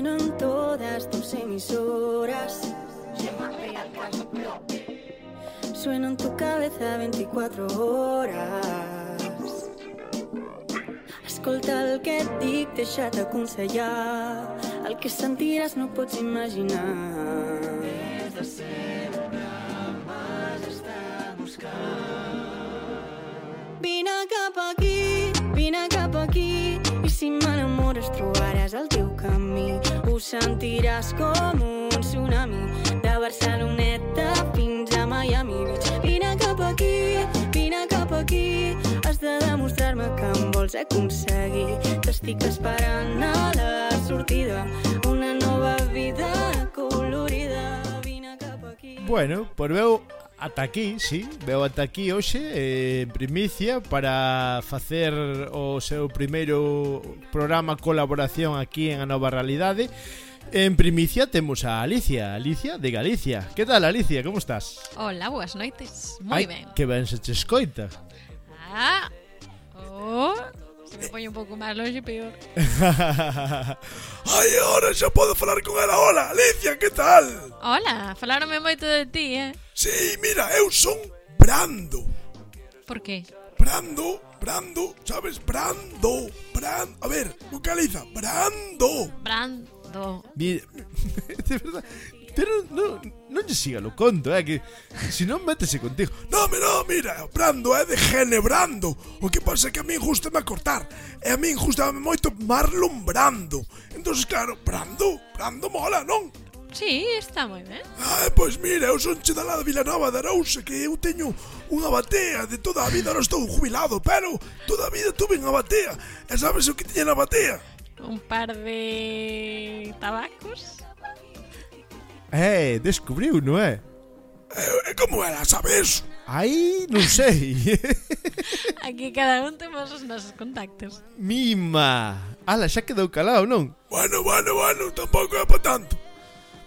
Suenan todas tus emisoras. Suena en tu cabeza 24 horas. Escolta el que et dic, deixa't aconsellar. El que sentiràs no pots imaginar. Des de sempre m'has estat buscant. Vine cap aquí, vine cap aquí, i si m'enamores trobaràs el. Sentiràs com un tsunami, de Barceloneta fins a Miami Beach. Vine cap aquí, vine cap aquí, has de demostrar-me que em vols aconseguir. T'estic esperant a la sortida, una nova vida colorida. Vine cap aquí. Bueno, pois veu ata aquí, sí, veo ata aquí hoxe eh, en primicia para facer o seu primeiro programa colaboración aquí en a Nova Realidade. En primicia temos a Alicia, Alicia de Galicia. Que tal, Alicia? Como estás? Hola, boas noites. Moi ben. Que ben se te escoita. Ah, se me poñe un pouco máis longe, peor. Ai, ahora xa podo falar con ela. Hola, Alicia, que tal? Hola, falaronme moito de ti, eh? Sí, mira, eu son Brando. Por qué? Brando, Brando, sabes? Brando, Brando. A ver, vocaliza. Brando. Brando. Mira, de verdad, Pero no, non lle siga lo conto, é eh, que se non métese contigo. No, me no, mira, brando é de Genebrando. O que pasa é que a min gustame a cortar. E a min gustame moito Marlon Brando. Entón, claro, Brando, Brando mola, non? Sí, está moi ben. Ah, pois mira, eu son che da lá de Vilanova de Arousa que eu teño unha batea de toda a vida, non estou jubilado, pero toda a vida tuve unha batea. E sabes o que tiña na batea? Un par de tabacos. Eh, descubriu, non é? E como era, sabes? Aí non sei Aquí cada un temos os nosos contactos Mima Ala, xa quedou calado, non? Bueno, bueno, bueno, tampouco é pa tanto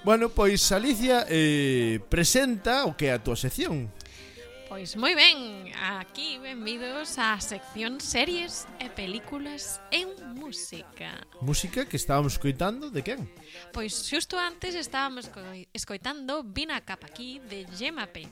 Bueno, pois Alicia eh, presenta o que é a túa sección Pois moi ben, aquí benvidos á sección series e películas en música. Música que estábamos escoitando de quen? Pois xusto antes estábamos escoitando Vina Capaquí de Gemma P.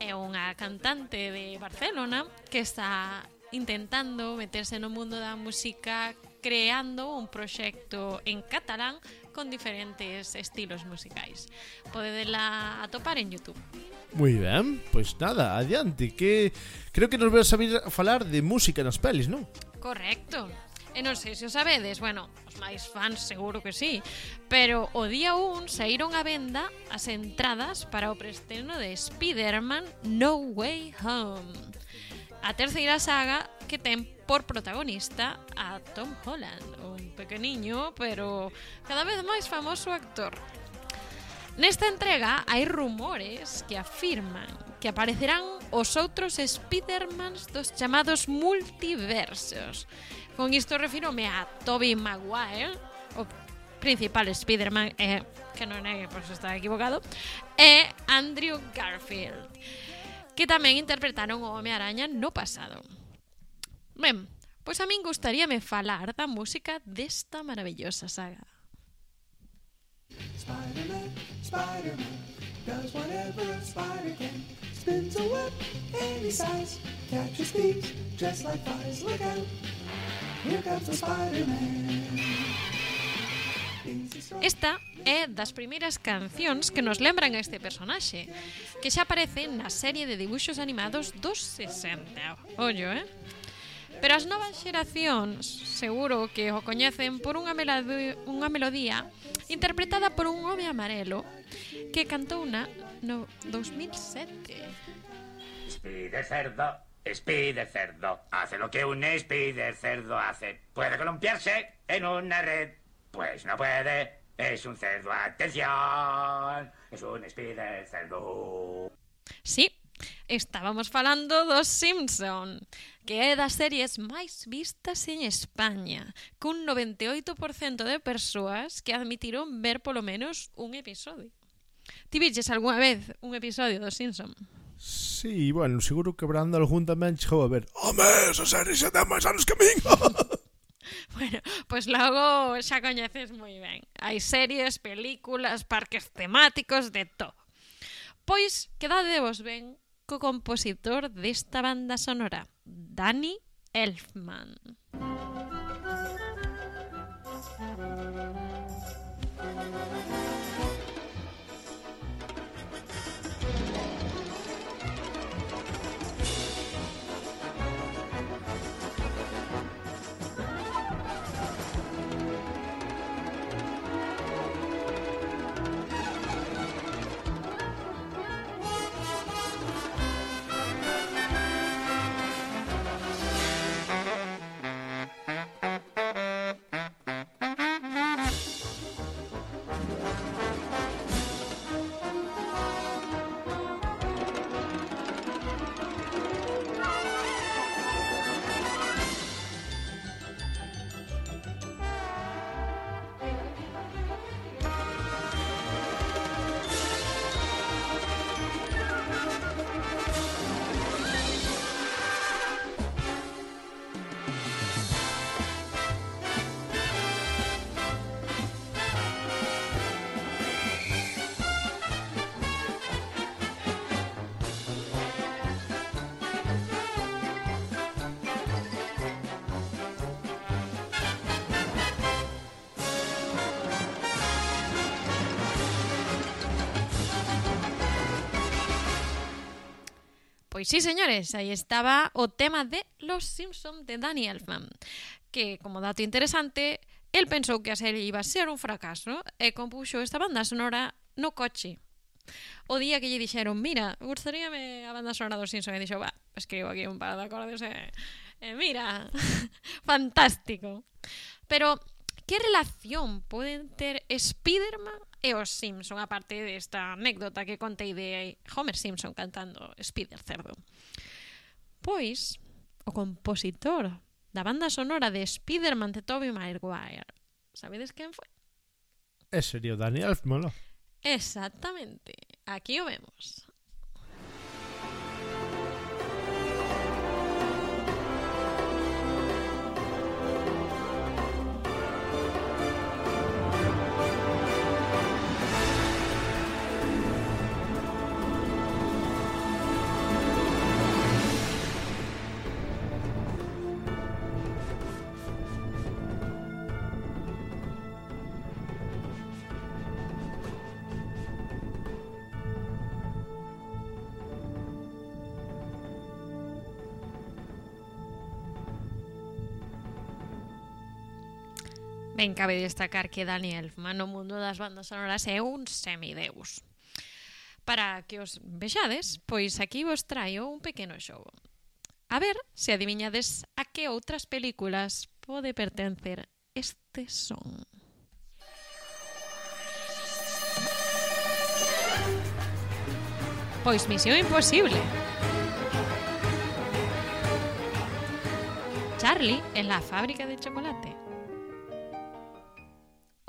É unha cantante de Barcelona que está intentando meterse no mundo da música creando un proxecto en catalán con diferentes estilos musicais. Podedela atopar en YouTube. Moi ben, pois nada, adiante, que creo que nos vas a vir falar de música nas pelis, non? Correcto. E non sei se o sabedes, bueno, os máis fans seguro que sí, pero o día 1 saíron a venda as entradas para o preestreno de Spider-Man No Way Home a terceira saga que ten por protagonista a Tom Holland, un pequeniño, pero cada vez máis famoso actor. Nesta entrega hai rumores que afirman que aparecerán os outros Spidermans dos chamados multiversos. Con isto refirome a Tobey Maguire, o principal Spiderman, eh, que non é, pois está equivocado, e Andrew Garfield. Que tamén interpretaron o Home-Araña no pasado. Ben, pois a min gustaríame falar da música desta maravillosa saga. Spider-Man, Spider-Man does whatever a spider can. Spins a web any size, catches thieves just like flies. Look out, here comes the Spider-Man. Esta é das primeiras cancións que nos lembran a este personaxe, que xa aparece na serie de dibuxos animados dos 60. Ollo, eh? Pero as novas xeracións seguro que o coñecen por unha melodía, unha melodía interpretada por un home amarelo que cantou na no 2007. Spider cerdo, Spider cerdo, hace lo que un Spider cerdo hace. Puede columpiarse en una red Pues no puede. Es un cerdo, atención. Es un spider cerdo. Sí, estábamos falando dos Simpson, que é das series máis vistas en España, cun 98% de persoas que admitiron ver polo menos un episodio. Ti viches algunha vez un episodio dos Simpson? Sí, bueno, seguro que Brando algún tamén chegou a ver Home, esa serie xa ten máis anos que min bueno, pois logo xa coñeces moi ben. Hai series, películas, parques temáticos, de todo. Pois, quedadevos ben co compositor desta banda sonora, Danny Elfman. Pois sí, señores, aí estaba o tema de Los Simpson de Danny Elfman, que, como dato interesante, el pensou que a serie iba a ser un fracaso e compuxo esta banda sonora no coche. O día que lle dixeron, mira, gustaríame a banda sonora dos Simpson, e dixo, va, escribo aquí un par de acordes e, e mira, fantástico. Pero que relación poden ter Spiderman e os Simpson, a parte desta anécdota que contei de Homer Simpson cantando Spider Cerdo? Pois, o compositor da banda sonora de Spiderman de Tobey Maguire, sabedes quen foi? Ese serio Daniel Danny Elfman, Exactamente, aquí o vemos. Ben, cabe destacar que Dani Elfman no mundo das bandas sonoras é un semideus. Para que os vexades, pois aquí vos traio un pequeno xogo. A ver se adiviñades a que outras películas pode pertencer este son. Pois Misión Imposible. Charlie en la fábrica de chocolate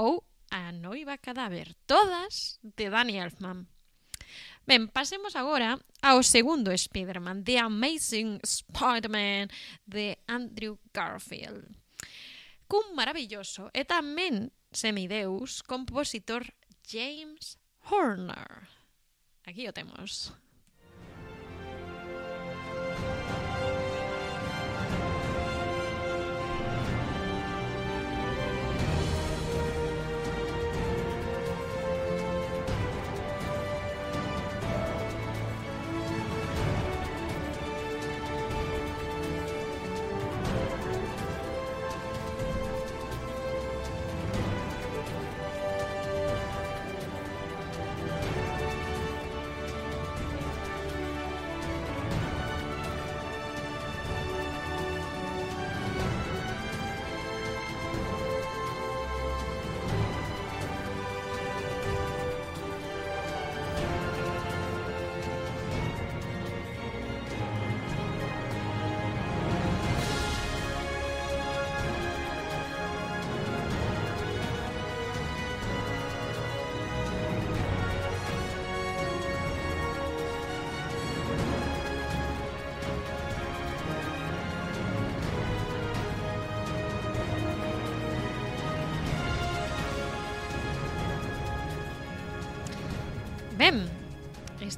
ou A noiva cadáver, todas de Danny Elfman. Ben, pasemos agora ao segundo Spider-Man, The Amazing Spider-Man de Andrew Garfield. Cun maravilloso e tamén semideus compositor James Horner. Aquí o temos.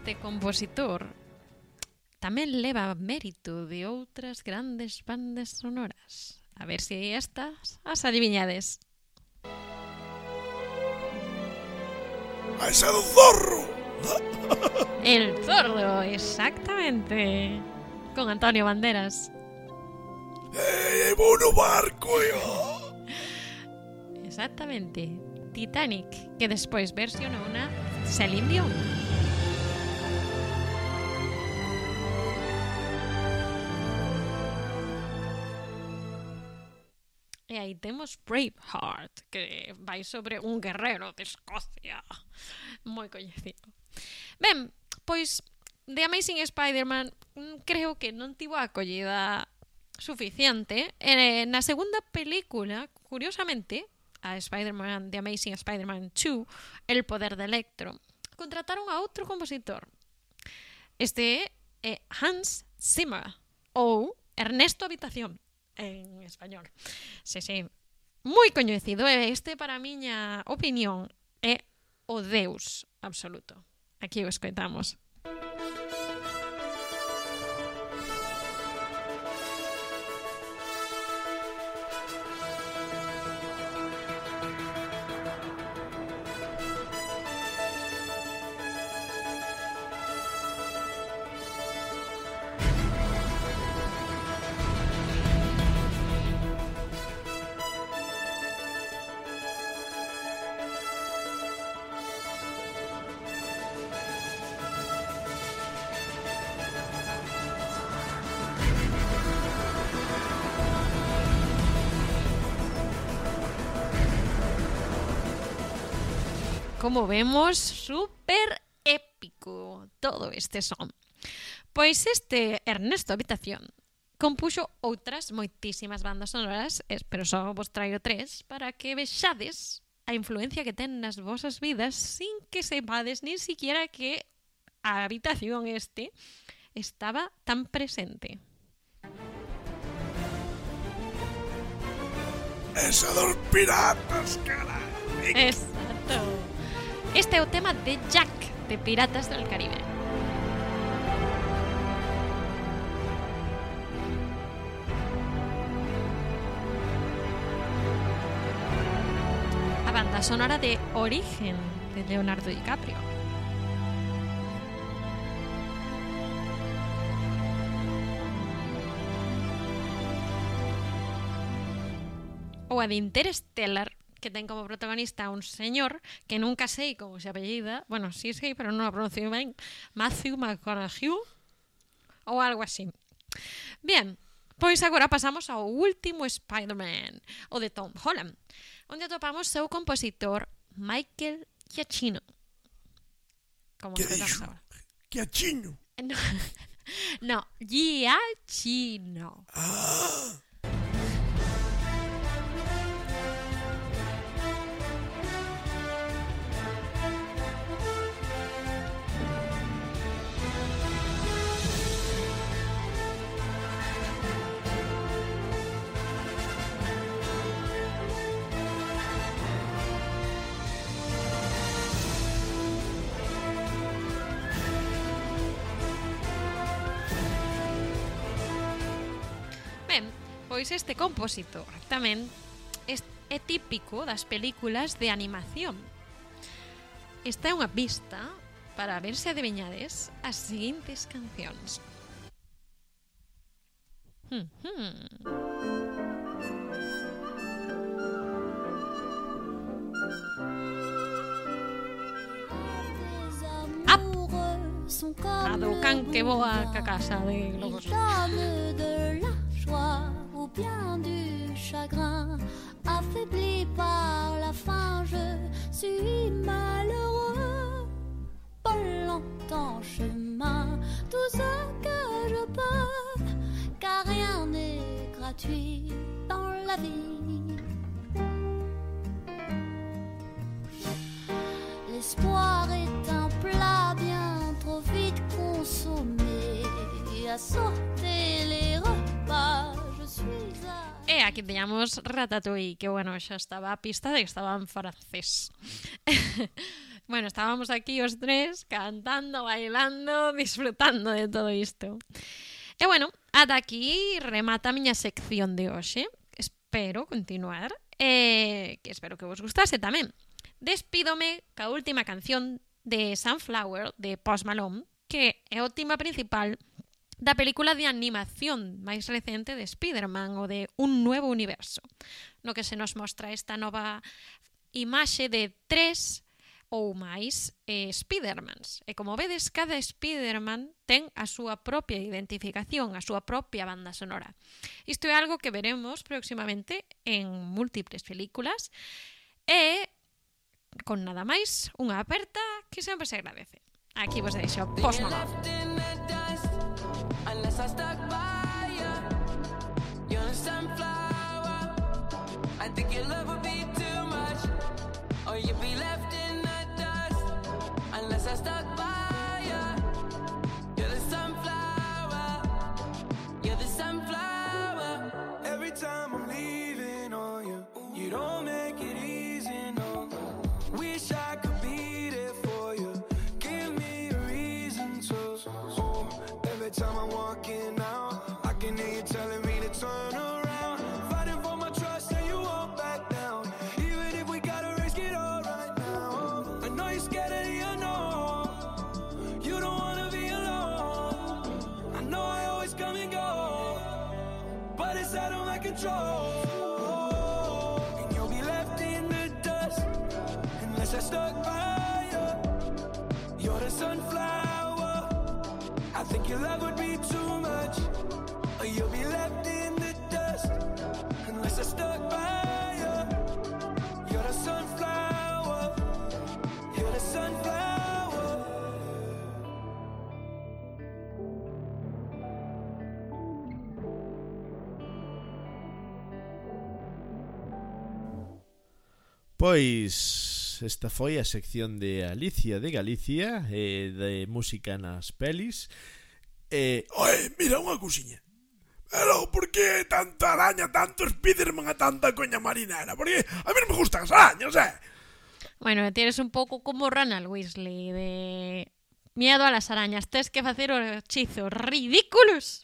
Este compositor tamén leva mérito de outras grandes bandas sonoras. A ver se estas as adiviñades. A esa do zorro. El Zorro, exactamente. Con Antonio Banderas. Eh, vou no barco. Exactamente. Titanic, que despois versionou na Celine Dion. E aí temos Braveheart, que vai sobre un guerrero de Escocia, moi coñecido. Ben, pois The Amazing Spider-Man mm, creo que non tivo a acollida suficiente. Eh, na segunda película, curiosamente, a Spider-Man, The Amazing Spider-Man 2, El poder de Electro, contrataron a outro compositor. Este é Hans Zimmer ou Ernesto Habitación en español. Sí, sí. moi coñecido e ¿eh? este para a miña opinión é o deus absoluto. Aquí o escoitamos. como vemos, super épico todo este son. Pois este Ernesto Habitación compuxo outras moitísimas bandas sonoras, eh, pero só vos traio tres, para que vexades a influencia que ten nas vosas vidas sin que sepades nin siquiera que a habitación este estaba tan presente. Esa dos piratas, cara. Exacto. Este é o tema de Jack, de Piratas del Caribe. A banda sonora de Origen, de Leonardo DiCaprio. Ou a de Interstellar, que ten como protagonista un señor que nunca sei como se apellida, bueno, sí sei, pero non o pronuncio ben, Matthew McConaughey ou algo así. Bien, pois agora pasamos ao último Spider-Man, o de Tom Holland, onde atopamos seu compositor Michael Giacchino. Como Que dixo? achiño. No, no Giacchino. Ben, Pois este compósito tamén é típico das películas de animación. Esta é unha pista para ver se adivinhades as seguintes cancións. Hmm, hmm. Ap! A do can que voa ca casa de lobos. Bien du chagrin. Affaibli par la faim, je suis malheureux. Pas longtemps chemin, tout ce que je peux, car rien n'est gratuit dans la vie. L'espoir est un plat bien trop vite consommé. À sauter les a que teñamos Ratatouille, que bueno, xa estaba a pista de que estaba en francés. bueno, estábamos aquí os tres cantando, bailando, disfrutando de todo isto. E bueno, ata aquí remata a miña sección de hoxe. Espero continuar e que espero que vos gustase tamén. Despídome ca última canción de Sunflower de Post Malone, que é o tema principal da película de animación máis recente de Spider-Man ou de Un Nuevo Universo, no que se nos mostra esta nova imaxe de tres ou máis eh, Spidermans. E como vedes, cada Spiderman ten a súa propia identificación, a súa propia banda sonora. Isto é algo que veremos próximamente en múltiples películas e con nada máis, unha aperta que sempre se agradece. Aquí vos deixo Postmamá. Unless I stuck by Pois esta foi a sección de Alicia de Galicia eh, de música nas pelis. Eh, Oi, mira unha cousiña. Pero por que tanta araña, tanto Spiderman a tanta coña marinera? Porque a mí non me gustan as arañas, eh? Bueno, tienes un pouco como Ronald Weasley de miedo a las arañas. Tens que facer os hechizos ridículos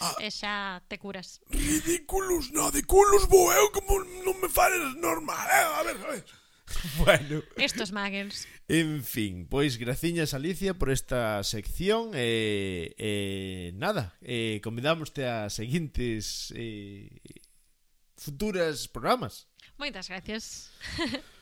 Ah. E xa te curas. Ridículos, no, de culos vou eu eh, como non me fales normal. Eh? A ver, a ver. Bueno. Estos muggles. En fin, pois graciñas Alicia por esta sección e eh, eh, nada, eh convidámoste a seguintes eh futuras programas. Moitas gracias.